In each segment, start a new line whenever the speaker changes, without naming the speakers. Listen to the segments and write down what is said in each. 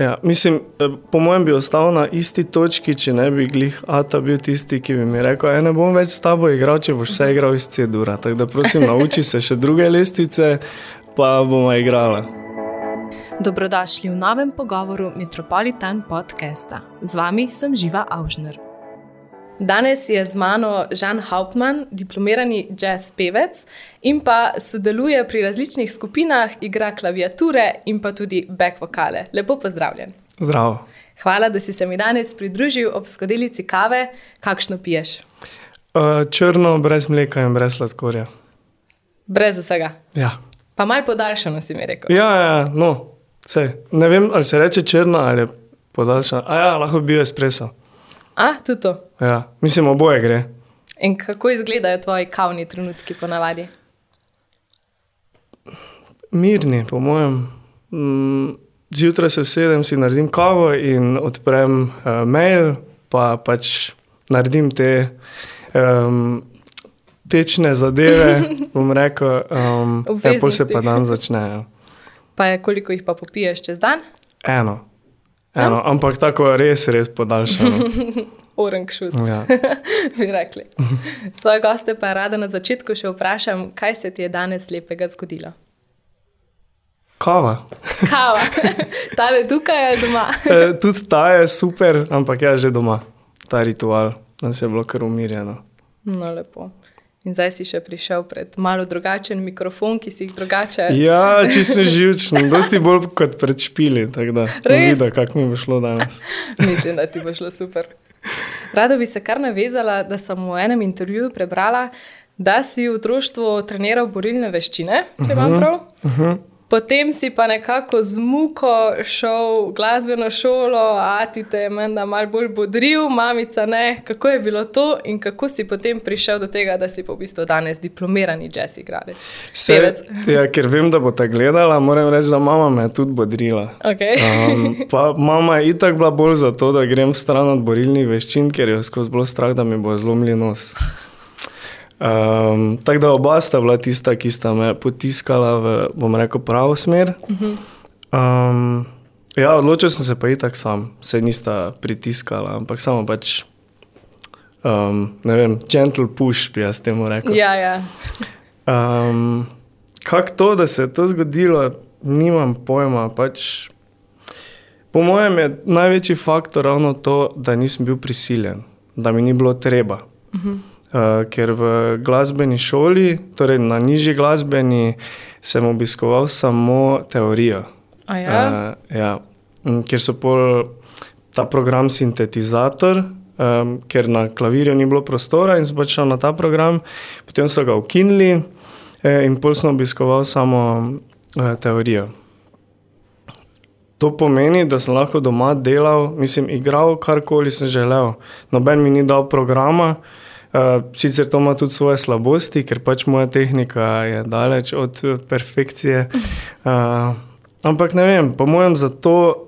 Ja, mislim, eh, po mojem bi ostal na isti točki, če ne bi glih Ata bil tisti, ki bi mi rekel: "Ej, Ne bom več s tabo igral, če boš vse igral iz C-dura. Tako da prosim, nauči se še druge lestvice, pa bomo igrali.
Dobrodošli v novem pogovoru Metropolitan podcasta. Z vami sem Živa Avžner. Danes je z mano Žan Hauptmann, diplomirani jazz pevec in pa sodeluje pri različnih skupinah, igra klaviature in pa tudi back vokale. Lepo pozdravljen.
Zdravo.
Hvala, da si se mi danes pridružil ob skodelici kave. Kakšno piješ?
Uh, črno, brez mleka in brez sladkorja.
Brez vsega.
Ja,
Pa mal podaljšano si mi rekel.
ja, ja no, vse. Ne vem, ali se reče črna ali podaljšana. A ja, lahko bi bil espresso.
A, tudi to.
Ja, mislim, oboje gre.
In kako izgledajo tvoji kavni trenutki ponavadi?
Mirni, po mojem. Mm, Zjutraj se usedem, si naredim kavo in odprem uh, mail, pa pač naredim te um, tečne zadeve, bom rekel, um, ja, pol se pa dan začnejo.
Pa je, koliko jih pa popiješ čez dan?
Eno. Eno, ja? ampak tako res, res podaljšano.
Orange šus,
Ja.
bi rekli. Svoje goste pa rada na začetku še vprašam, kaj se ti je danes lepega zgodilo.
Kava.
Kava, ta je tukaj ali doma.
E, tudi ta je super, ampak ja, že doma, ta ritual, nas je bilo kar umirjeno.
No, lepo. In zdaj si še prišel pred malo drugačen mikrofon, ki si jih drugače.
Ja, čisto živčen, dosti bolj kot pred špili, tako da
Res?
videl, kako mi bo šlo danes.
Mislim, da ti bo šlo super. Rada bi se kar navezala, da sem v enem intervjuju prebrala, da si v otroštvu treniral borilne veščine, če imam prav.
Uh -huh.
Potem si pa nekako z muko šel v glasbeno šolo, a ti te je menda malo bolj bodril, mamica ne. Kako je bilo to in kako si potem prišel do tega, da si pa v bistvu danes diplomirani jazz igralec?
Se,
Pevec.
ja, ker vem, da bo te gledala, moram reči, da mama me je tudi bodrila.
Okay.
Um, pa mama je itak bila bolj za to, da grem stran od borilnih veščin, ker je skozi bilo strah, da mi bo zlomili nos. Um, tako da oba sta bila tista, ki sta me potiskala v, bom rekel, pravo smer. Um, ja, odločil sem se pa itak sam, se nista pritiskala, ampak samo pač, um, ne vem, gentle push bi jaz temu rekel.
Ja, ja.
Um, kako to, da se je to zgodilo, nimam pojma. Pač, po mojem je največji faktor ravno to, da nisem bil prisiljen, da mi ni bilo treba. Uh -huh. Uh, ker v glasbeni šoli, torej na nižji glasbeni, sem obiskoval samo teorijo.
A ja?
Uh, ja. Mm, Ker so pol ta program sintetizator, um, ker na klavirju ni bilo prostora in sem pač šel na ta program, potem so ga ukinili eh, in pol sem obiskoval samo eh, teorijo. To pomeni, da sem lahko doma delal, mislim, igral karkoli sem želel. Noben mi ni dal programa, uh, sicer to ima tudi svoje slabosti, ker pač moja tehnika je daleč od perfekcije. Uh, ampak ne vem, po mojem, zato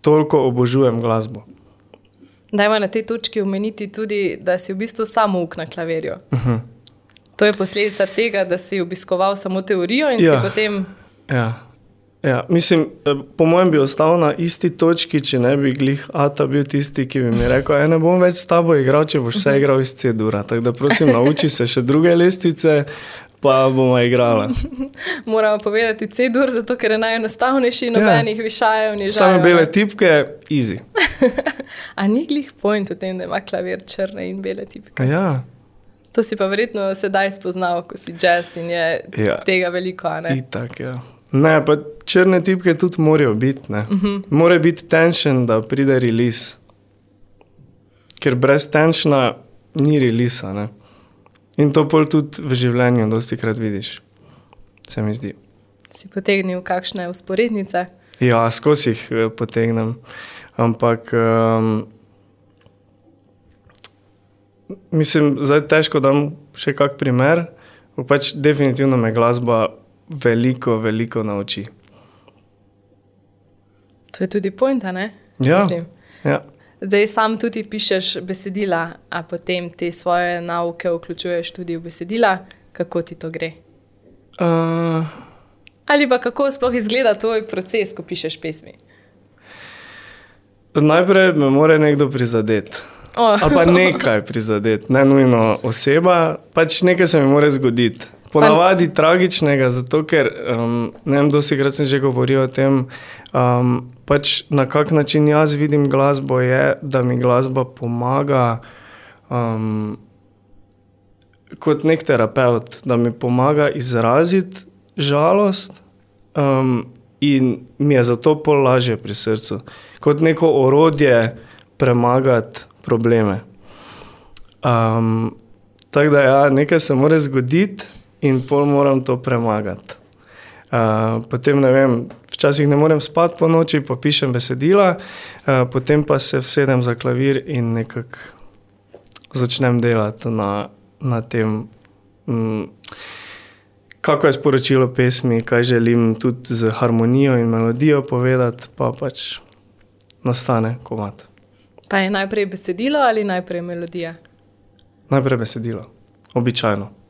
toliko obožujem glasbo.
Dajmo na tej točki omeniti tudi, da si v bistvu samo uk na klavirju. Uh
Mhm.
-huh. To je posledica tega, da si obiskoval samo teorijo in
Ja.
si potem.
Ja. Ja, mislim, eh, po mojem bi ostal na isti točki, če ne bi glih Ata bil tisti, ki bi mi rekel: "Ej, Ne bom več s tabo igral, če boš vse igral iz C-dura. Tako da prosim, nauči se še druge lestvice, pa bomo igrali.
Moramo povedati C-dur, zato ker je najenostavnejši, nobenih ja. višajev, ni
Same
žal.
bele tipke, easy.
A ni glih point v tem, da ima klavir črne in bele tipke?
Ja,
To si pa verjetno sedaj spoznal, ko si jazz in je ja.
Ja.
tega veliko, a ne?
itak. Ja. Ne, pa črne tipke tudi morajo biti. Uh -huh. Mora biti tension, da pride release. Ker brez tensiona ni releasa. Ne? In to pol tudi v življenju dosti krat vidiš, se mi zdi.
Si potegnil kakšne usporednice?
Ja, skozi jih eh, potegnem. Ampak um, mislim, da je težko dam še kak primer. Pač definitivno me glasba veliko, veliko nauči.
To je tudi point, a ne?
Ja,
Mislim.
ja.
Zdaj sam tudi pišeš besedila, a potem te svoje nauke vključuješ tudi v besedila. Kako ti to gre?
Uh,
Ali pa kako sploh izgleda tvoj proces, ko pišeš pesmi?
Najprej me mora nekdo prizadeti.
Oh.
Ali pa nekaj prizadeti, ne nujno oseba, pač nekaj se mi mora zgoditi. Ponavadi pa... tragičnega, zato ker um, ne vem, dosti krat sem že govoril o tem, um, pač na kak način jaz vidim glasbo, je, da mi glasba pomaga um, kot nek terapeut, da mi pomaga izraziti žalost um, in mi je zato pol lažje pri srcu, kot neko orodje premagati probleme. Um, tako da ja, nekaj se mora zgoditi in pol moram to premagati. Uh, potem ne vem, včasih ne morem spati po noči, pa pišem besedila, uh, potem pa se vsedem za klavir in nekako začnem delati na, na tem, um, kako je sporočilo pesmi, kaj želim tudi z harmonijo in melodijo povedati, pa pač nastane komat.
Pa je najprej besedilo ali najprej melodija?
Najprej besedilo, običajno.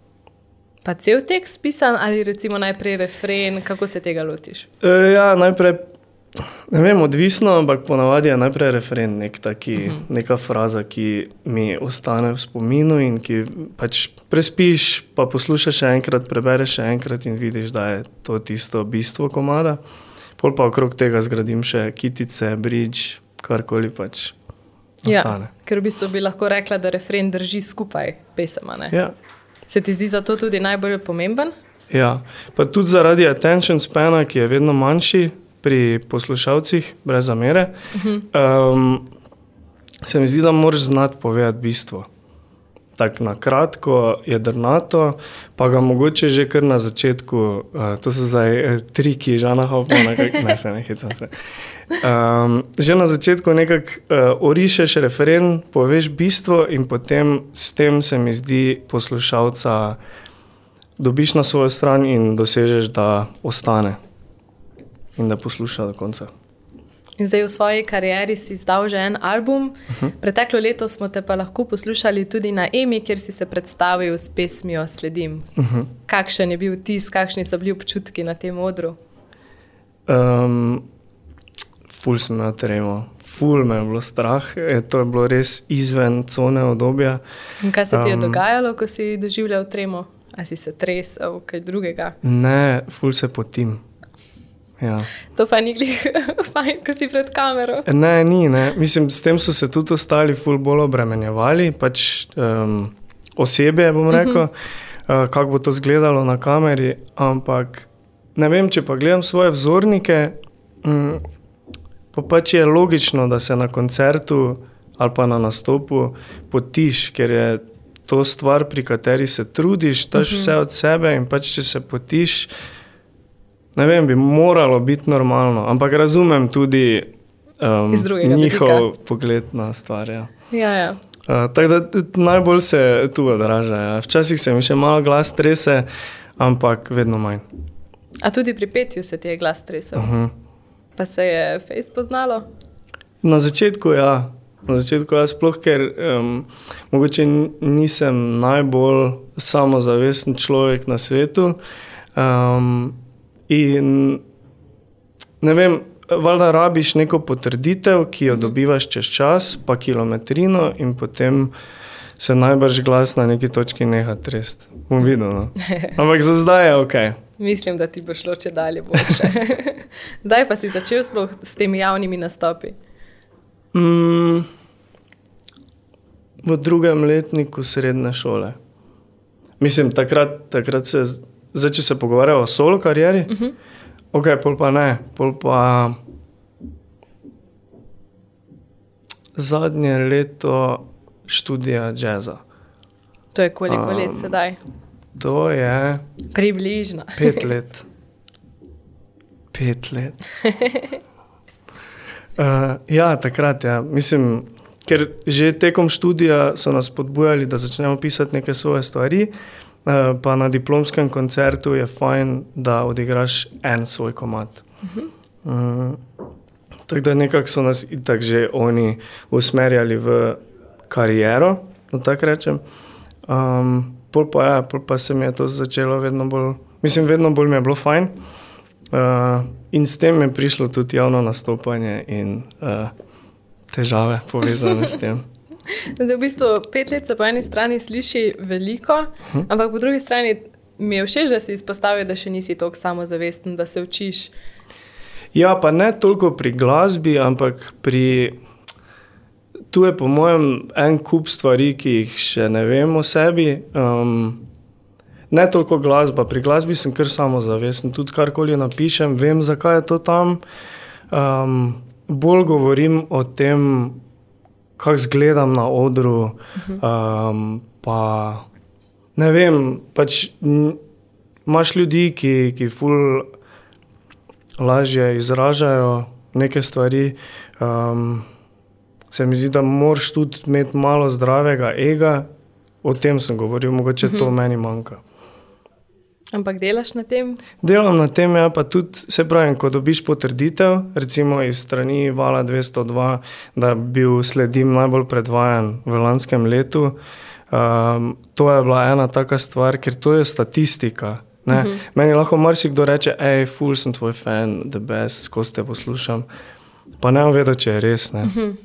Pa cel tekst pisan ali recimo najprej refren, kako se tega lotiš?
E, ja, najprej, ne vem, odvisno, ampak ponavadi je najprej refren, nek taki, uh -huh. neka fraza, ki mi ostane v spominu in ki pač prespiš, pa poslušaš še enkrat, prebereš še enkrat in vidiš, da je to tisto bistvo komada. Pol pa okrog tega zgradim še kitice, bridge, karkoli pač.
Ja, ker v bistvu bi lahko rekla, da refren drži skupaj pesema.
Ja.
Se ti zdi zato tudi najbolj pomemben?
Ja, pa tudi zaradi attention spana, ki je vedno manjši pri poslušalcih, brez zamere, uh -huh. um, se mi zdi, da moraš znati povedati bistvo tako na kratko, jedrnato, pa ga mogoče že kar na začetku, uh, to so zdaj uh, triki, žana hopa, ne se ne hecam se. Um, že na začetku nekako uh, orišeš referen, poveš bistvo in potem s tem se mi zdi poslušalca dobiš na svojo stran in dosežeš, da ostane in da posluša do konca.
In zdaj v svoji karieri si izdal že en album. Uh -huh. Preteklo leto smo te pa lahko poslušali tudi na EMI, kjer si se predstavil s pesmijo Sledim. Uh -huh. Kakšen je bil tisk, kakšni so bili občutki na tem odru?
Um, ful sem na tremo, ful me je bilo strah, e, to je bilo res izven cone obdobja.
In kaj se ti je um, dogajalo, ko si doživljal tremo? Ali si se tresel, kaj drugega?
Ne, ful se potim. Ja.
To pa ni glih, fajn, ko si pred kamero.
Ne, ni. Ne. Mislim, s tem so se tudi ostali ful bolj obremenjevali, pač um, osebe, bom mhm. rekel, uh -huh. uh, kako bo to izgledalo na kameri. Ampak ne vem, če pa gledam svoje vzornike, um, pa pač je logično, da se na koncertu ali pa na nastopu potiš, ker je to stvar, pri kateri se trudiš, daš uh mhm. -huh. vse od sebe in pač če se potiš ne vem, bi moralo biti normalno, ampak razumem tudi um, njihov vidika. pogled na stvar. Ja.
Ja, ja.
Uh, tako da najbolj se tu odraža. Ja. Včasih se mi še malo glas trese, ampak vedno manj.
A tudi pri petju se ti je glas tresel? Uh -huh. Pa se je face poznalo?
Na začetku ja. Na začetku jaz sploh, ker um, mogoče nisem najbolj samozavesten človek na svetu. Um, In ne vem, valjda rabiš neko potrditev, ki jo dobivaš čez čas, pa kilometrino, in potem se najbrž glas na neki točki neha trest. Bom videl. No. Ampak za zdaj je ok.
Mislim, da ti bo šlo če dalje boljše. Daj pa si začel s temi javnimi nastopi.
Mm, v drugem letniku srednje šole. Mislim, takrat, takrat se je. Zdaj, če se pogovarjamo o solo karieri, uh -huh. ok, pol pa ne, pol pa zadnje leto študija jazza.
To je koliko um, let sedaj?
To je.
Približno.
Pet let. Pet let. uh, ja, takrat, ja. Mislim, ker že tekom študija so nas podbujali, da začnemo pisati neke svoje stvari. Uh, pa na diplomskem koncertu je fajn, da odigraš en svoj komat. Uh -huh. uh, tako da nekako so nas tako že oni usmerjali v kariero, da tako rečem. Um, pol pa, ja, pol pa se mi je to začelo vedno bolj, mislim, vedno bolj mi je bilo fajn. Uh, in s tem je prišlo tudi javno nastopanje in uh, težave povezane s tem.
Zdaj, v bistvu, pet let se po eni strani sliši veliko, hm. ampak po drugi strani mi je všeč, da si izpostavil, da še nisi tako samozavesten, da se učiš.
Ja, pa ne toliko pri glasbi, ampak pri. Tu je, po mojem, en kup stvari, ki jih še ne vem o sebi. Um, ne toliko glasba, pri glasbi sem kar samozavesten. Tudi karkoli napišem, vem, zakaj je to tam. Um, bolj govorim o tem, kako izgledam na odru. Um, pa ne vem, pač imaš ljudi, ki, ki ful lažje izražajo neke stvari. Um, se mi zdi, da moraš tudi imeti malo zdravega ega, o tem sem govoril, mogoče to mhm. meni manjka.
Ampak delaš na tem?
Delam na tem, ja, pa tudi se pravi, ko dobiš potrditev, recimo iz strani Vala 202, da bi bil sledim najbolj predvajan v lanskem letu. Um, to je bila ena taka stvar, ker to je statistika. Uh mhm. -huh. Meni lahko marsikdo reče, hej, ful sem tvoj fan, the best, ko te poslušam. Pa ne vem, če je res. Uh -huh.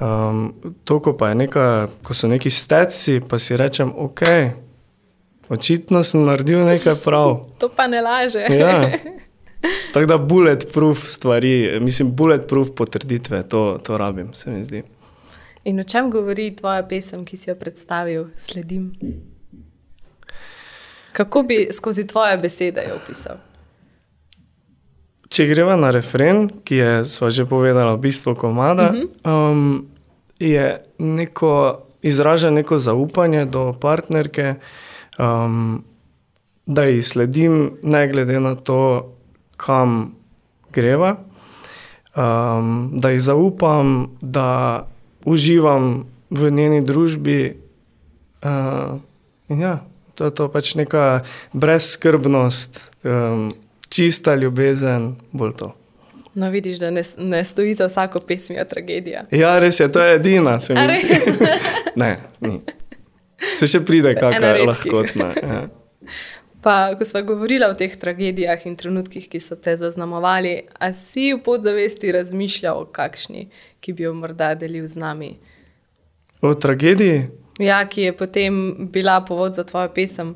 um, to, ko, neka, ko so neki steci, pa si rečem, ok, očitno sem naredil nekaj prav.
to pa ne laže.
ja. Tako da bulletproof stvari, mislim, bulletproof potrditve, to, to rabim, se mi zdi.
In o čem govori tvoja pesem, ki si jo predstavil, sledim? Kako bi skozi tvoje besede opisal?
Če greva na refren, ki je, smo že povedali, bistvo komada, uh -huh. um, je neko izraža neko zaupanje do partnerke, um, da ji sledim, ne glede na to, kam greva, um, da ji zaupam, da uživam v njeni družbi. Uh, ja, to je to pač neka brezskrbnost, um, čista ljubezen, bolj to.
No, vidiš, da ne, ne stoji za vsako pesmijo tragedija.
Ja, res je, to je edina. ne, ni. Se še pride, kako je lahko. Ja.
Pa, ko smo govorili o teh tragedijah in trenutkih, ki so te zaznamovali, ali si v podzavesti razmišljal o kakšni, ki bi jo morda delil z nami?
O tragediji?
Ja, ki je potem bila povod za tvojo pesem.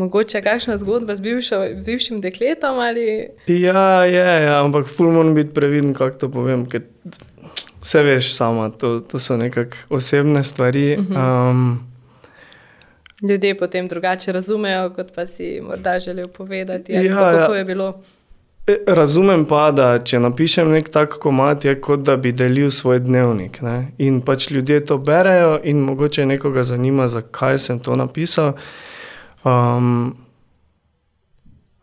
Mogoče kakšna zgodba z bivšo, bivšim dekletom? Ali...
Ja, je, ja, ampak ful moram biti previden, kako to povem. Vse veš, sama, to, to so nekakšne osebne stvari. Uh -huh. um,
Ljudje potem drugače razumejo, kot pa si morda želel povedati. Ja, kako ja. je bilo?
E, razumem pa, da če napišem nek tak komat, je kot da bi delil svoj dnevnik. Ne? In pač ljudje to berejo, in mogoče nekoga zanima, zakaj sem to napisal. Um,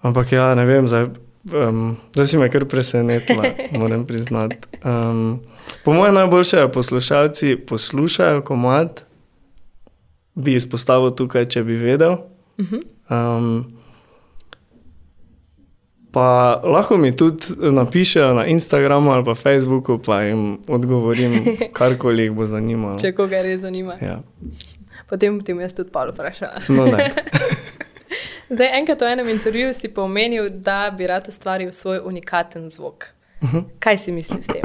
ampak ja, ne vem, zdaj, um, zdaj si me kar presenetila, moram priznati. Um, po mojem, najboljše je, poslušalci poslušajo komat, bi izpostavil tukaj, če bi vedel. Um, Pa lahko mi tudi napišejo na Instagramu ali pa Facebooku, pa jim odgovorim, karkoli jih bo zanimalo.
Če koga res zanima.
Ja.
Potem bi jaz tudi palo vprašala.
No,
Zdaj, enkrat v enem intervjuju si pomenil, da bi rad ustvaril svoj unikaten zvok. Uh mhm. -huh. Kaj si misliš s tem?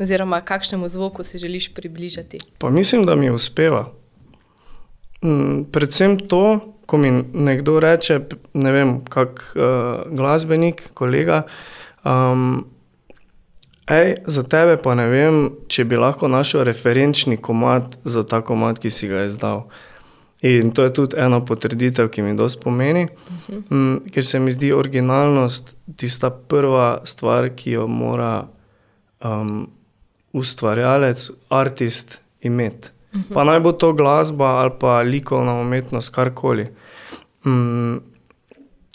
Oziroma, kakšnemu zvoku si želiš približati?
Pa mislim, da mi uspeva. Mm, predvsem to, ko mi nekdo reče, ne vem, kak uh, glasbenik, kolega. Um, Ej, za tebe pa ne vem, če bi lahko našel referenčni komat za ta komat, ki si ga izdal. In to je tudi ena potrditev, ki mi dosti pomeni, uh -huh. um, ker se mi zdi originalnost tista prva stvar, ki jo mora um, ustvarjalec, artist imeti. -hmm. Pa naj bo to glasba ali pa likovna umetnost, karkoli. Mm,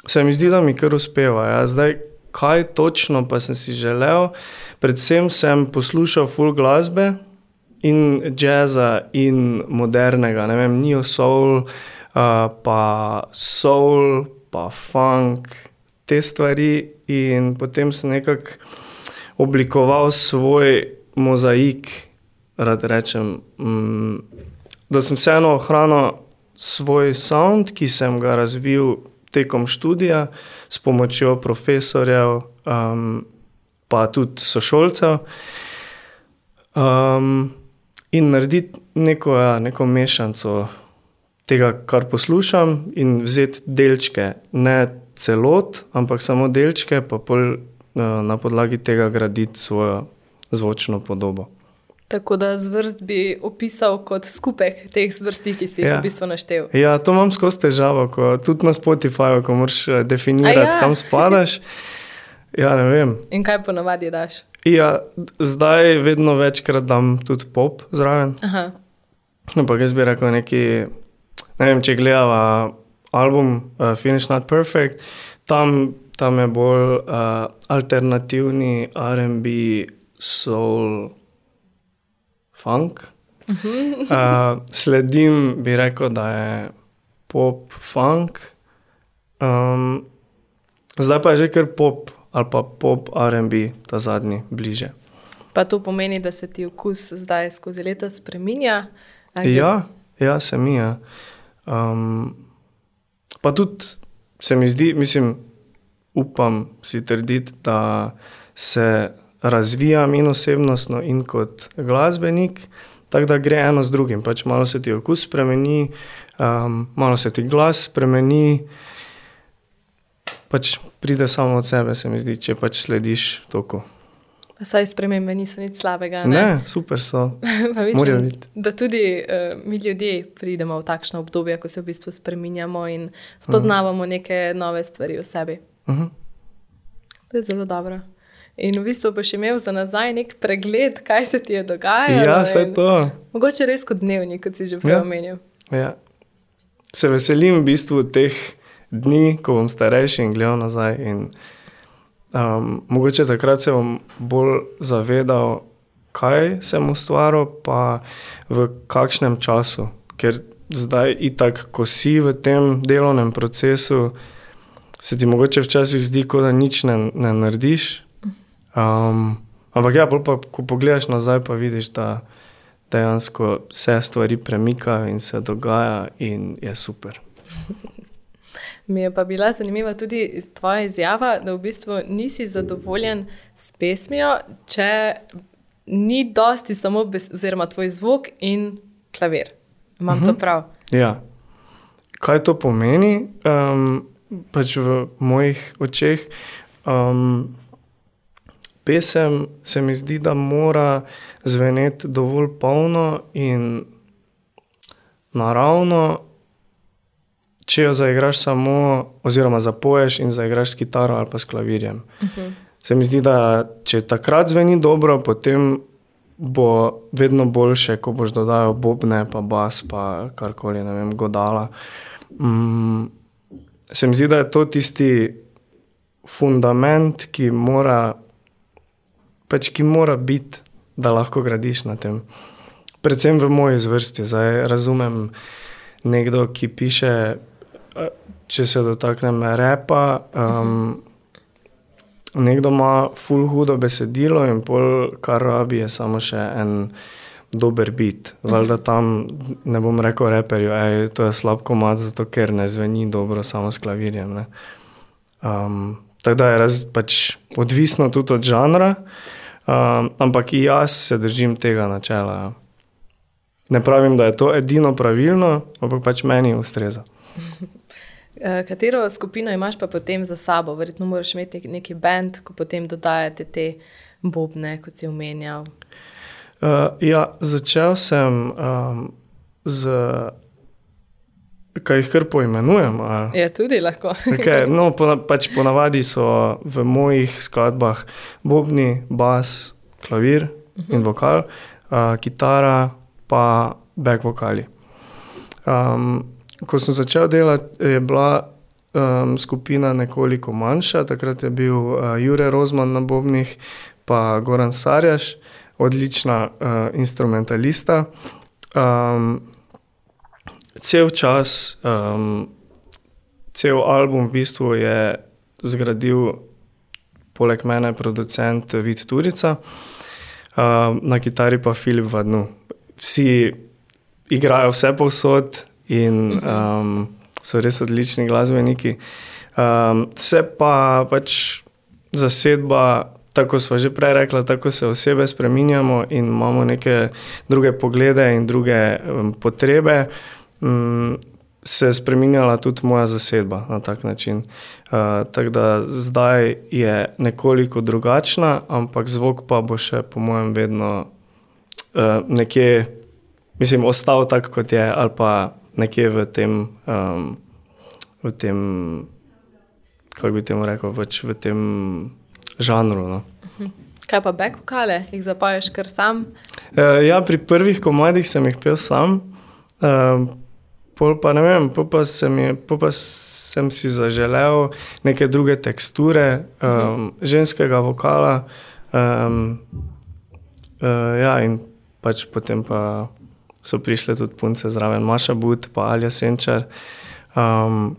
se mi zdi, da mi kar uspeva. Ja. Zdaj, kaj točno pa sem si želel? Predvsem sem poslušal full glasbe in jazza in modernega, ne vem, neo soul, uh, pa soul, pa funk, te stvari. In potem sem nekako oblikoval svoj mozaik rad rečem, mm, da sem vseeno ohranil svoj sound, ki sem ga razvil tekom študija s pomočjo profesorjev um, pa tudi sošolcev. Um, in narediti neko, ja, neko mešanico tega, kar poslušam, in vzeti delčke, ne celot, ampak samo delčke, pa pol, uh, na podlagi tega graditi svojo zvočno podobo.
Tako da zvrst bi opisal kot skupek teh zvrsti, ki si jih
Ja.
v bistvu naštel.
Ja, to imam skozi težavo, ko, tudi na Spotifyju, ko moraš eh, definirati, ja. kam spadaš. Ja, ne vem.
In kaj ponavadi daš?
Ja, zdaj vedno večkrat dam tudi pop zraven.
Aha.
Ampak jaz bi rekel, neki, ne vem, če gledava album uh, Finish Not Perfect, tam, tam je bolj uh, alternativni RB, soul, funk. Uh, sledim, bi rekel, da je pop, funk. Um, zdaj pa je že kar pop ali pa pop RB, ta zadnji, bliže.
Pa to pomeni, da se ti okus zdaj skozi leta spremenja.
Ja, ja, se mi je. Um, pa tudi se mi zdi, mislim, upam si trditi, da se razvijam in osebnostno, in kot glasbenik, tako da gre eno z drugim. Pač malo se ti okus spremeni, um, malo se ti glas spremeni. Pač pride samo od sebe, se mi zdi, če pač slediš toku.
Saj spremembe niso nič slabega. Ne?
Ne, super so.
Mislim, da tudi uh, mi ljudje pridemo v takšno obdobje, ko se v bistvu spremenjamo in spoznavamo neke nove stvari v sebi.
Uh -huh.
To je zelo dobro. In v bistvu boš imel za nazaj nek pregled, kaj se ti je dogajalo.
Ja, vse to.
Mogoče res kot dnevnik, kot si že prej
Ja.
omenil.
Ja. Se veselim v bistvu teh dni, ko bom starejši in gledal nazaj. In, um, mogoče takrat se bom bolj zavedal, kaj sem ustvaril, pa v kakšnem času. Ker zdaj, itak, ko si v tem delovnem procesu, se ti mogoče včasih zdi, kot da nič ne, ne narediš. Um, ampak ja, pa, ko pogledaš nazaj, pa vidiš, da dejansko se stvari premikajo in se dogaja, in je super.
Mi je pa bila zanimiva tudi tvoja izjava, da v bistvu nisi zadovoljen s pesmijo, če ni dosti samo bes, oziroma tvoj zvok in klavir. Imam uh -huh. to prav?
Ja. Kaj to pomeni? Um, pač v mojih očeh. Um, pesem se mi zdi, da mora zveneti dovolj polno in naravno. Če jo zaigraš samo, oziroma zapoješ in zaigraš s kitaro ali pa s klavirjem. Uh -huh. Se mi zdi, da če takrat zveni dobro, potem bo vedno boljše, ko boš dodajal bobne, pa bas, pa karkoli, ne vem, godala. Mm, se mi zdi, da je to tisti fundament, ki mora, pač, ki mora biti, da lahko gradiš na tem. Predvsem v moji zvrsti. Zdaj razumem nekdo, ki piše, eh, če se dotaknem repa. Um, Nekdo ima full hudo besedilo in pol, kar rabi, je samo še en dober bit. Valjda tam ne bom rekel reperju, da to je slab komat, zato ker ne zveni dobro samo s klavirjem. ne. Um, tako da je raz, pač odvisno tudi od žanra, um, ampak jaz se držim tega načela. ja. Ne pravim, da je to edino pravilno, ampak pač meni ustreza.
Eh, Katero skupino imaš pa potem za sabo? Verjetno moraš imeti nek- neki bend, ko potem dodajate te bobne, kot si omenjal.
Uh, ja, začel sem um, z, kaj jih kar poimenujem. ali?
Ja, tudi lahko.
Okay, no, pona, pač ponavadi so v mojih skladbah bobni, bas, klavir in vokal, uh, kitara, pa back vokali. Um, ko sem začel delati, je bila um, skupina nekoliko manjša. Takrat je bil uh, Jure Rozman na bobnih, pa Goran Sarjaš, odlična uh, instrumentalista. Um, cel čas, um, cel album v bistvu je zgradil, poleg mene, producent Vid Turica, uh, na kitari pa Filip Vadnu. Vsi igrajo vse povsod in um, so res odlični glasbeniki. Um, se pa pač zasedba tako smo že prej rekli, tako se osebe spremenjamo in imamo neke druge poglede in druge um, potrebe. Um, Se je spremenjala tudi moja zasedba na tak način. Uh, tako da zdaj je nekoliko drugačna, ampak zvok pa bo še, po mojem, vedno uh, nekje, mislim, ostal tak, kot je, ali pa nekje v tem, um, v tem kako bi temu rekel, pač v tem žanru. No.
Kaj pa back vokale, jih zapoješ kar sam?
Uh, ja, pri prvih komadih sem jih pel sam. Uh, Pol pa ne vem, pol pa, sem je, pol pa sem si zaželel neke druge teksture, um, ženskega vokala. Um, uh, ja, in pač potem pa so prišle tudi punce zraven, Maša Bud, pa Alja Senčar. Um,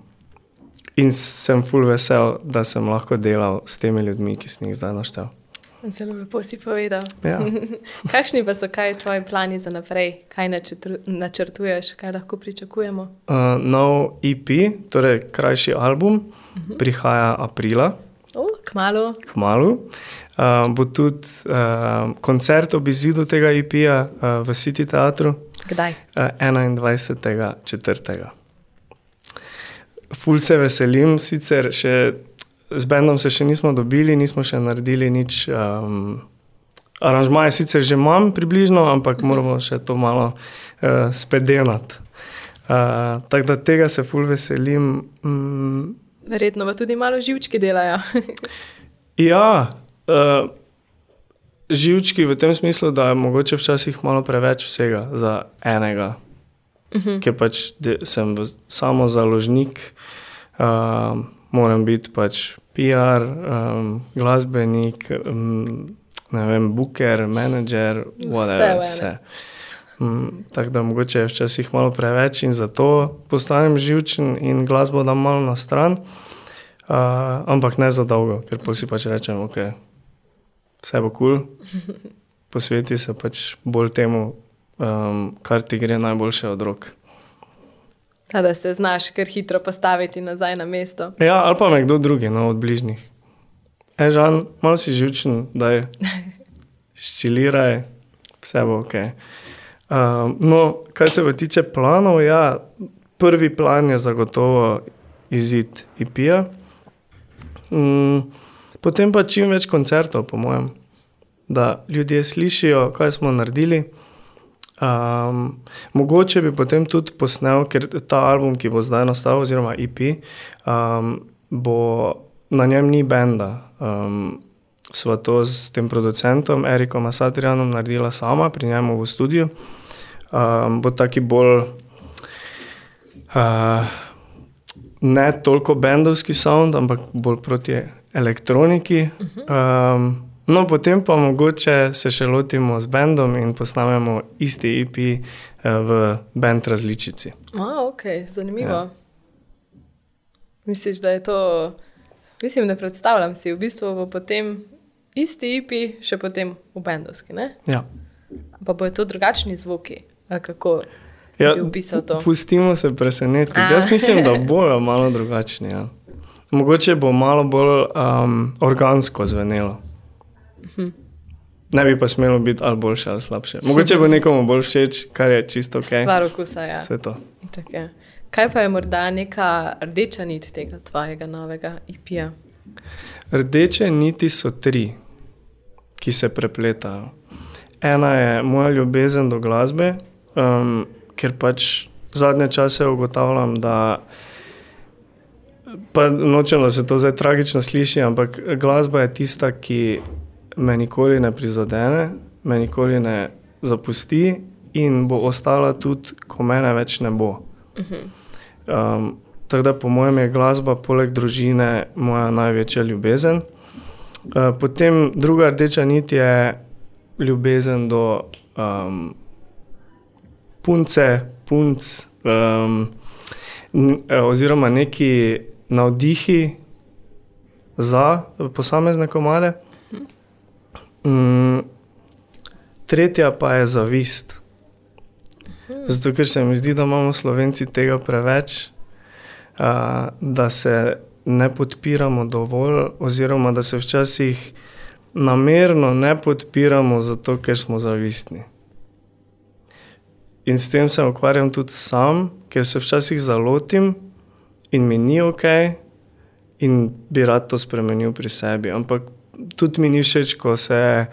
in sem full vesel, da sem lahko delal s temi ljudmi, ki sem jih zdaj naštel.
Zelo lepo si povedal.
Ja.
Kakšni pa so kaj tvoji plani za naprej, kaj načrtuješ, kaj lahko pričakujemo?
Uh, nov EP, torej krajši album, uh -huh. prihaja aprila.
Uh, kmalo.
Kmalo. Uh, bo tudi uh, koncert ob izidu tega EP-ja uh, v City Theatru.
Kdaj?
Uh, 21.4. Ful se veselim, sicer še z bendom se še nismo dobili, nismo še naredili nič. Um, aranžmaje sicer že imam približno, ampak moramo še to malo uh, spedenati. Uh, tako da tega se ful veselim. Mm.
Verjetno pa tudi malo živčki delajo.
ja, uh, živčki v tem smislu, da je mogoče včasih malo preveč vsega za enega, uh -huh. ker pač sem samo založnik. Uh, moram biti pač PR, um, glasbenik, um, ne vem, booker, menedžer, whatever, vse. vse. Um, tako da mogoče je včasih malo preveč in zato postanem živčen in glasbo dam malo na stran, uh, ampak ne za dolgo, ker pa si pač rečem, ok, vse bo kul, cool. posveti se pač bolj temu, um, kar ti gre najboljše od rok.
Ta, da se znaš kar hitro postaviti nazaj na mesto.
Ja, ali pa nekdo drugi, no, od bližnjih. E, žal, malo si žučen, da je ščiliraj, vse bo ok. Um, no, kar se pa tiče planov, ja, prvi plan je zagotovo izid IP-ja. Um, potem pa čim več koncertov, po mojem, da ljudje slišijo, kaj smo naredili. Um, mogoče bi potem tudi posnel, ker ta album, ki bo zdaj nastal, oziroma EP, um, bo na njem ni benda. Um, sva to s tem producentom, Erikom Asatrijanom, naredila sama pri njemu v studiu. Um, bo taki bolj. Uh, ne toliko bendovski sound, ampak bolj proti elektroniki. Um, No, potem pa mogoče se še lotimo z bendom in posnamemo isti EP eh, v bend različici.
A, ok, zanimivo. Ja. Misliš, da je to, mislim, da predstavljam si v bistvu v potem isti EP, še potem v bendovski, ne?
Ja.
Pa bojo to drugačni zvoki, kako? Ja,
pustimo se presenetiti. Jaz mislim, da bojo malo drugačni. Ja. Mogoče bo malo bolj um, organsko zvenelo. Ne bi pa smelo biti ali boljše ali slabše. Mogoče bo nekomu bolj všeč, kar je čisto ok.
Stvar okusa, ja.
Vse to.
Tako, Kaj pa je morda neka rdeča nit tega tvojega novega IP-ja?
Rdeče niti so tri, ki se prepletajo. Ena je moja ljubezen do glasbe, um, ker pač zadnje čase ugotavljam, da. Pa nočem, da se to zdaj tragično sliši, ampak glasba je tista, ki me nikoli ne prizadene, me nikoli ne zapusti in bo ostala tudi, ko mene več ne bo. Um, tako da, po mojem, je glasba, poleg družine, moja največja ljubezen. Uh, potem druga rdeča nit je ljubezen do um, punce, punc, um, oziroma neki navdihi za posamezne komade. Mm, tretja pa je zavist. Zato, ker se mi zdi, da imamo slovenci tega preveč, uh, da se ne podpiramo dovolj, oziroma da se včasih namerno ne podpiramo, zato ker smo zavistni. In s tem se ukvarjam tudi sam, ker se včasih zalotim in mi ni ok, in bi rad to spremenil pri sebi. Ampak tudi mi ni všeč, ko se,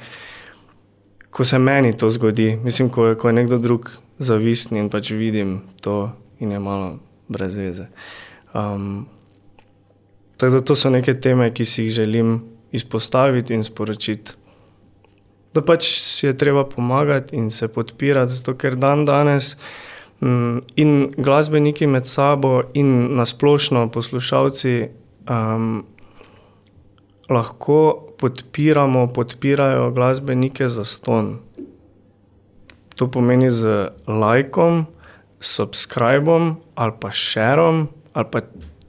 ko se meni to zgodi. Mislim, ko je, ko je nekdo drug zavisten in pač vidim to in je malo brez veze. Um, tako da to so neke teme, ki si jih želim izpostaviti in sporočiti. Da pač si je treba pomagati in se podpirati, zato ker dan danes um, in glasbeniki med sabo, in nasplošno poslušalci um, lahko podpiramo, podpirajo glasbenike za ston. To pomeni z lajkom, subskrbom ali pa šerom ali pa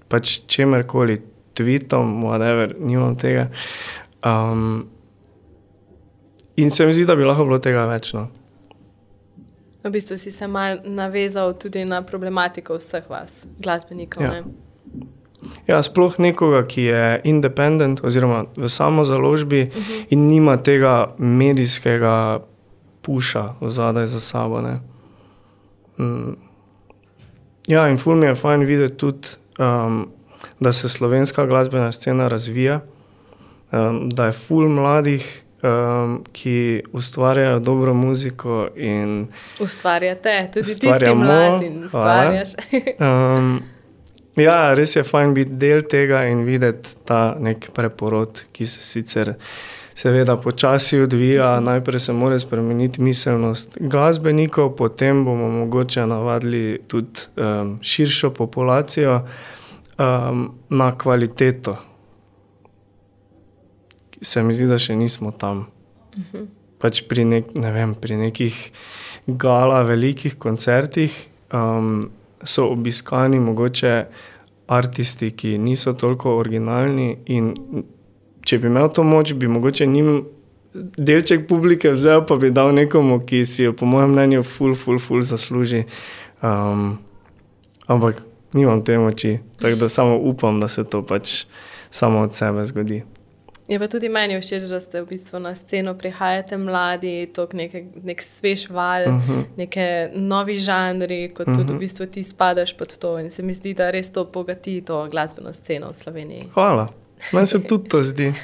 pač čemerkoli, tweetom, whatever, nimam tega. Um, in se mi zdi, da bi lahko bilo tega več. No.
V bistvu si se mal navezal tudi na problematiko vseh vas, glasbenikov.
Ja. Ja, sploh nekoga, ki je independent oziroma v samozaložbi uh -huh. in nima tega medijskega puša zadaj za sabo. Mm. Ja, in ful mi je fajn videti tudi, um, da se slovenska glasbena scena razvija, um, da je ful mladih, um, ki ustvarjajo dobro muziko.
Ustvarjate, tudi ti si mlad in ustvarjaš. um,
ja, res je fajn biti del tega in videti ta nek preporod, ki se sicer seveda počasi odvija, najprej se mora spremeniti miselnost glasbenikov, potem bomo mogoče navadili tudi um, širšo populacijo um, na kvaliteto. Se mi zdi, da še nismo tam. Uh mhm. -huh. Pač pri, nek, ne vem, pri nekih gala, velikih koncertih um, so obiskani mogoče aristi, ki niso toliko originalni in če bi imel to moč, bi mogoče njim delček publike vzel, pa bi dal nekomu, ki si jo, po mojem mnenju, ful, ful, ful zasluži. Um, ampak nimam te moči, tako da samo upam, da se to pač samo od sebe zgodi.
Je pa tudi meni všeč, da ste v bistvu na sceno prihajate mladi, to je nek svež val, uh mhm. -huh. neke novi žanri, kot uh -huh. tudi v mhm. bistvu ti spadaš pod to. In se mi zdi, da res to bogati to glasbeno sceno v Sloveniji.
Hvala. Meni se tudi to zdi.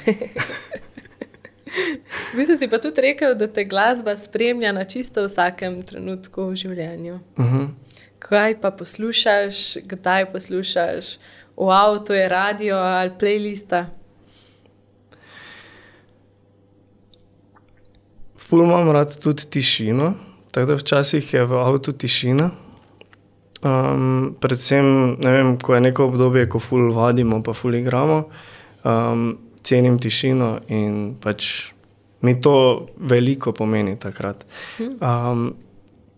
Mislim si pa tudi rekel, da te glasba spremlja na čisto vsakem trenutku v življenju. Uh
mhm. -huh.
Kaj pa poslušaš, kdaj poslušaš, v avtu je radio ali playlista?
Ful imam rad tudi tišino, tako da včasih je v avtu tišina. Um, predvsem, vem, ko je neko obdobje, ko ful vadimo, pa ful igramo um, cenim tišino in pač mi to veliko pomeni takrat. Um,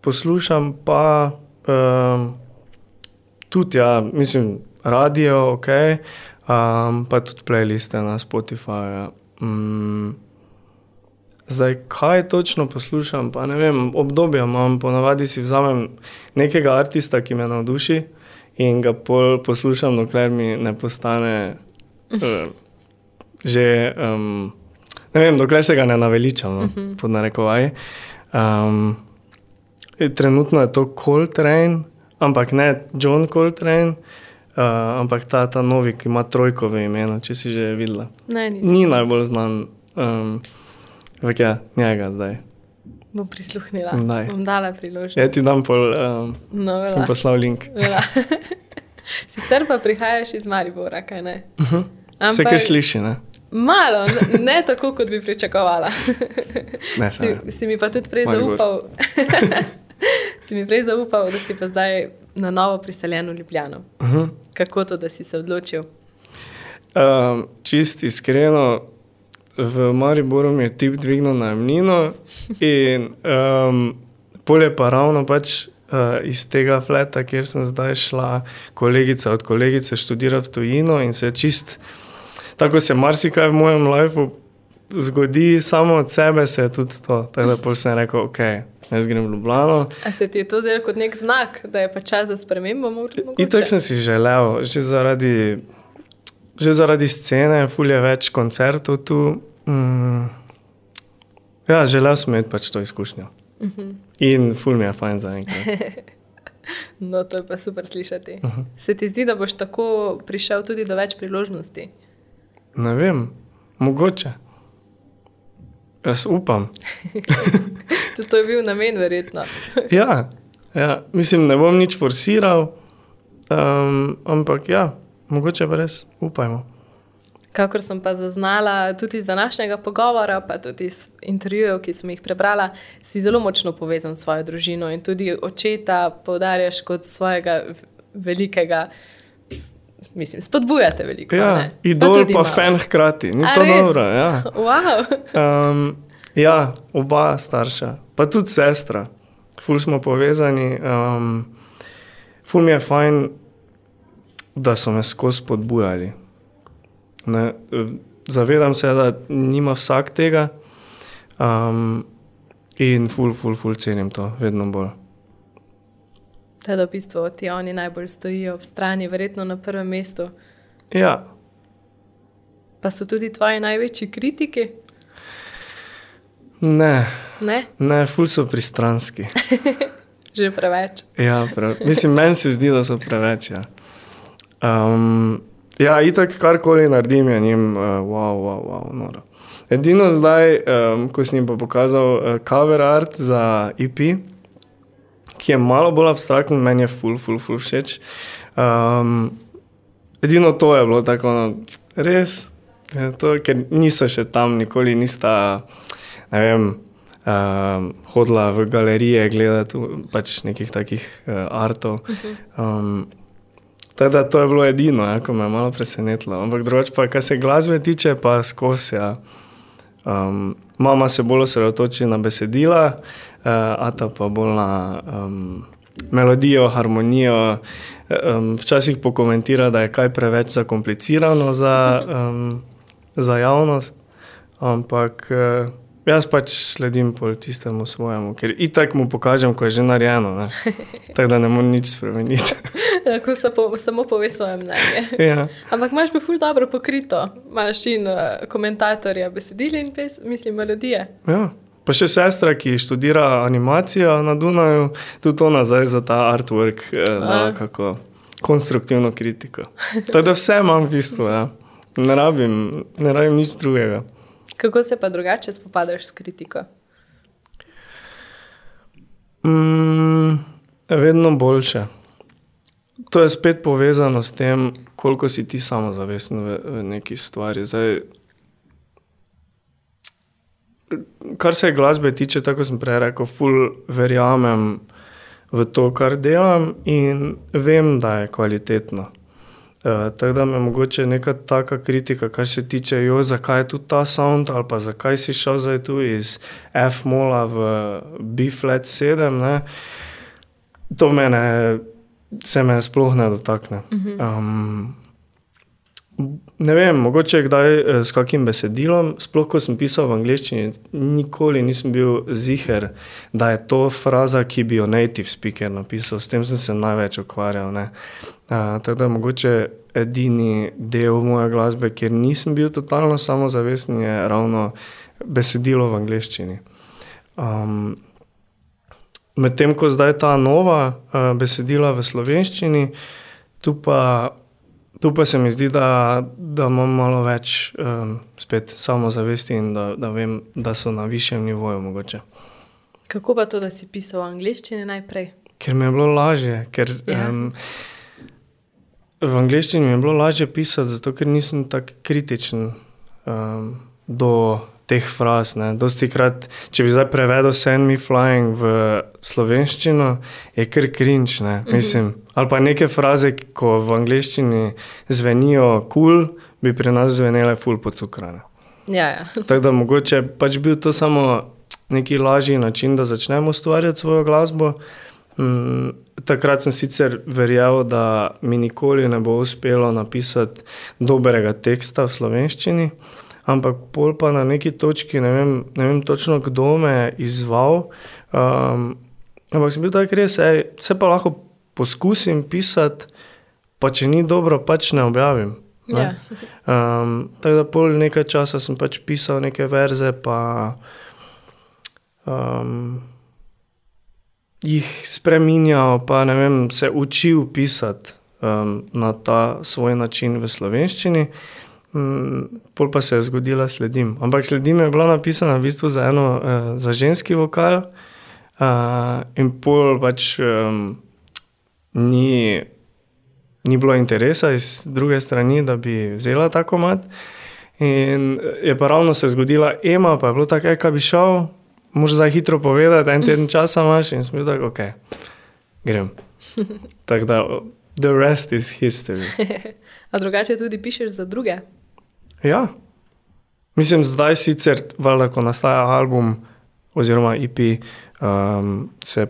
poslušam pa um, tudi, ja, mislim, radio, ok, um, pa tudi playliste na Spotifyju. Um, zdaj, kaj točno poslušam, pa ne vem, obdobje imam, ponavadi si vzamem nekega artista, ki me navduši. In ga pol poslušam, dokler mi ne postane že, um, ne vem, dokler se ga ne naveličam, no, uh mhm. -huh. pod narekovaj. Um, trenutno je to Coltrane, ampak ne John Coltrane, uh, ampak ta, ta novi, ki ima trojko v imenu, če si že videla.
Ne,
Ni najbolj znan, um, ampak ja, njega zdaj.
Bom prisluhnila, Daj. bom dala priložnost.
Ja, ti dam pol, um, no, poslal link.
Sicer pa prihajaš iz Maribora, kaj ne?
Uh -huh. Ampak, Se kaj sliši, ne?
Malo, ne tako, kot bi pričakovala.
Ne, si,
si mi pa tudi prej zaupal, si mi prej zaupal, da si pa zdaj na novo priseljen v Ljubljano. Uh
-huh.
Kako to, da si se odločil?
Um, čist iskreno, v Mariboru mi je tip dvignil najmnino in um, polje pa ravno pač. Uh, iz tega fleta, kjer sem zdaj šla, kolegica od kolegice študirati v tujino, in se čist tako se marsikaj v mojem življenju zgodi, samo od sebe se je tudi to. Tako da sem rekel, ok. Jaz grem v Ljubljano.
A se ti je to zdelo kot nek znak, da je pa čas za spremembo?
In tako sem si želel, že zaradi, že zaradi scene, fulje več koncertov tu. Mm, Ja, želel sem imeti pač to izkušnjo. Uh -huh. In ful mi je fajn za enkrat.
No, to je pa super slišati. Uh -huh. Se ti zdi, da boš tako prišel tudi do več priložnosti?
Ne vem, mogoče. Jaz upam.
to je bil namen, verjetno.
ja, ja, mislim, ne bom nič forsiral, um, ampak ja, mogoče pa res upajmo.
Kakor sem pa zaznala tudi iz današnjega pogovora, pa tudi iz intervjujev, ki sem jih prebrala, si zelo močno povezan s svojo družino in tudi očeta poudarjaš kot svojega velikega. Mislim, spodbujate veliko.
Ja, idol pa, pa fan hkrati, ni A, to res? dobro. Ja.
Wow.
Um, ja, oba starša, pa tudi sestra, ful smo povezani. Um, ful mi je fajn, da so me skozi spodbujali. Ne, zavedam se, da nima vsak tega um, in ful, ful, ful cenim to, vedno bolj.
Da, da v bistvu ti oni najbolj stojijo ob strani, verjetno na prvem mestu.
Ja.
Pa so tudi tvoji največji kritiki?
Ne.
Ne,
ne ful so pristranski.
Že preveč.
ja, prav. Mislim, meni se zdi, da so preveč. Ja. Um, Ja, itak karkoli naredim, je njim, uh, wow, wow, wow, noro. Edino zdaj, um, ko sem jim pa pokazal uh, cover art za EP, ki je malo bolj abstraktno, meni je full, full, full všeč. Um, edino to je bilo tako, no, res, je to, ker niso še tam, nikoli nista, ne vem, um, hodila v galerije gledati pač nekih takih uh, artov. Um, Teda to je bilo edino, ja, ko me je malo presenetilo. Ampak drugače, pa, kar se glasbe tiče, pa skozi. Ja. Um, mama se bolj osredotoči na besedila, uh, ata pa bolj na um, melodijo, harmonijo. Um, včasih pokomentira, da je kaj preveč zakomplicirano za, um, za javnost. Ampak. Uh, Jaz pač sledim tistemu svojemu, ker itak mu pokažem, ko je že narejeno. Tako da ne morem nič spremeniti.
Lahko se po, samo pove svoje mnenje.
Ja.
Ampak imaš pa ful dobro pokrito, imaš in uh, komentatorja besedil in pes, mislim, melodije.
Ja. Pa še sestra, ki študira animacijo na Dunaju, tudi to nazaj za ta artwork, eh, da kako konstruktivno kritiko. Tako da vse imam v bistvu, ja. ne, rabim, ne rabim nič drugega.
Kako se pa drugače spopadaš s kritiko?
Mm, vedno boljše. To je spet povezano s tem, koliko si ti samozavesten v, v neki stvari. Zdaj, kar se glasbe tiče, tako sem prej rekel, ful verjamem v to, kar delam in vem, da je kvalitetno. Uh, tako da me mogoče neka taka kritika, kar se tiče, jo, zakaj je tu ta sound ali pa zakaj si šel zdaj tu iz F-mola v B-flat 7, ne? to mene, se me sploh ne dotakne. Um, ne vem, mogoče kdaj eh, s kakim besedilom, sploh ko sem pisal v angleščini, nikoli nisem bil ziger, da je to fraza, ki bi jo native speaker napisal, s tem sem se največ ukvarjal. Uh, tako da mogoče edini del moje glasbe, kjer nisem bil totalno samozavesten, je ravno besedilo v angleščini. Um, Medtem ko zdaj ta nova uh, besedila v slovenščini, tu pa Tu pa se mi zdi, da, da imam malo več um, samozavesti in da, da vem, da so na višjem nivoju. Mogoče.
Kako pa to, da si pisal v angleščini najprej?
Ker mi je bilo lažje. Ker, ja. um, v angleščini mi je bilo lažje pisati, zato ker nisem tako kritičen um, do teh fraz. Krat, če bi zdaj prevedel Send Me Flying v slovenščino, je kar krinč. Ne? Mhm. Mislim, ali pa neke fraze, ki v angleščini zvenijo kul, cool, bi pri nas zvenele ful pocukrane.
Ja, ja.
Tako da mogoče pač bil to samo neki lažji način, da začnemo ustvarjati svojo glasbo. Mm, takrat sem sicer verjel, da mi nikoli ne bo uspelo napisati dobrega teksta v slovenščini. Ampak pol pa na neki točki, ne vem, ne vem točno, kdo me je izval. Um, ampak sem bil tak res, ej, vse pa lahko poskusim pisati, pa če ni dobro, pač ne objavim. Ne? Um, tako da pol nekaj časa sem pač pisal neke verze, pa um, jih spremenjal, pa ne vem, se učil pisati um, na ta svoj način v slovenščini. Um, pol pa se je zgodila sledim. Ampak sledim je bila napisana v bistvu za, eno, uh, za ženski vokal, uh, in pol pač um, ni, ni bilo interesa iz druge strani, da bi vzela tako mat. In je pa ravno se zgodila Ema, pa je bilo tako, kaj bi šel, moraš zdaj hitro povedati, en teden časa imaš in smo tako, ok, grem. Tako da, the rest is history.
A drugače tudi pišeš za druge?
Ja, mislim, zdaj sicer, valjda, ko nastaja album oziroma EP, um, se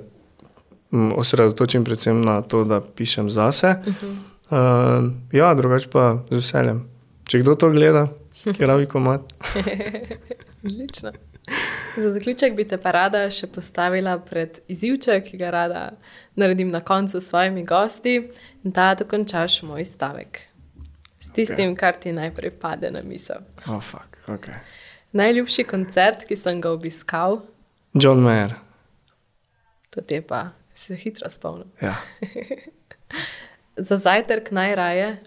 um, osredotočim predvsem na to, da pišem zase. Uh -huh. um, ja, drugače pa z veseljem. Če kdo to gleda, ki rabi komat.
Odlično. Za zaključek bi te pa rada še postavila pred izjivček, ki ga rada naredim na koncu s svojimi gosti, da dokončaš moj stavek. S tistim, okay. kar ti najprej pade na misel.
Oh, fuck, okay.
Najljubši koncert, ki sem ga obiskal,
John Mayer.
to te pa se hitro spomnim.
Ja.
Za zajtrk najraje,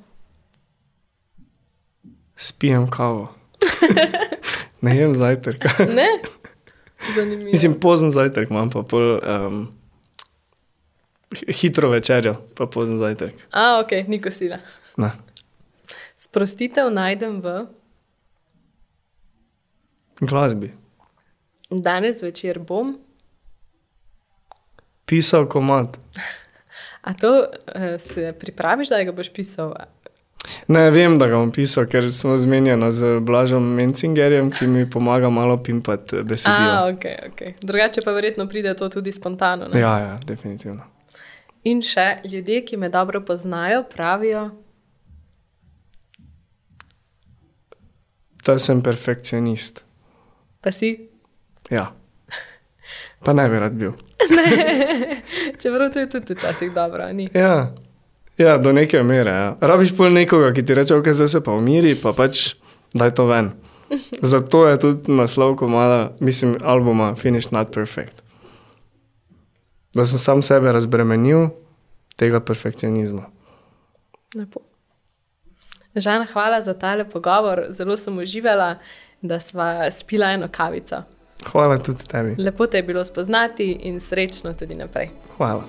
Spijem kavo. ne jem zajtrka.
ne? Zanimivo.
Mislim, pozen zajtrk imam, pa pol, um, hitro večerjo, pa pozen zajtrk.
A, ok, ni kosila.
Ne.
Sprostitev najdem v
Glasbi.
danes večer bom.
Pisal komat.
A to uh, se pripraviš, da ga boš pisal?
Ne vem, da ga bom pisal, ker smo zmenjeni z Blažom Mencingerjem, ki mi pomaga malo pimpati besedilo.
A, ok, ok. Drugače pa verjetno pride to tudi spontano. Ne?
Ja, ja, definitivno.
In še ljudje, ki me dobro poznajo, pravijo,
Da sem perfekcionist.
pa si.
Ja. Pa ne bi rad bil.
Čeprav to je tudi včasih dobro, ni.
Ja, ja do neke mere. Ja. Rabiš pol nekoga, ki ti reče, ok, zdaj se pa umiri, pa pač daj to ven. Zato je tudi naslov komada, mislim, albuma Finish Not Perfect. Da sem sam sebe razbremenil tega perfekcionizma.
Lepo. Žan, hvala za tale pogovor. Zelo sem uživala, da sva spila eno kavico.
Hvala tudi tebi.
Lepo te je bilo spoznati in srečno tudi naprej.
Hvala.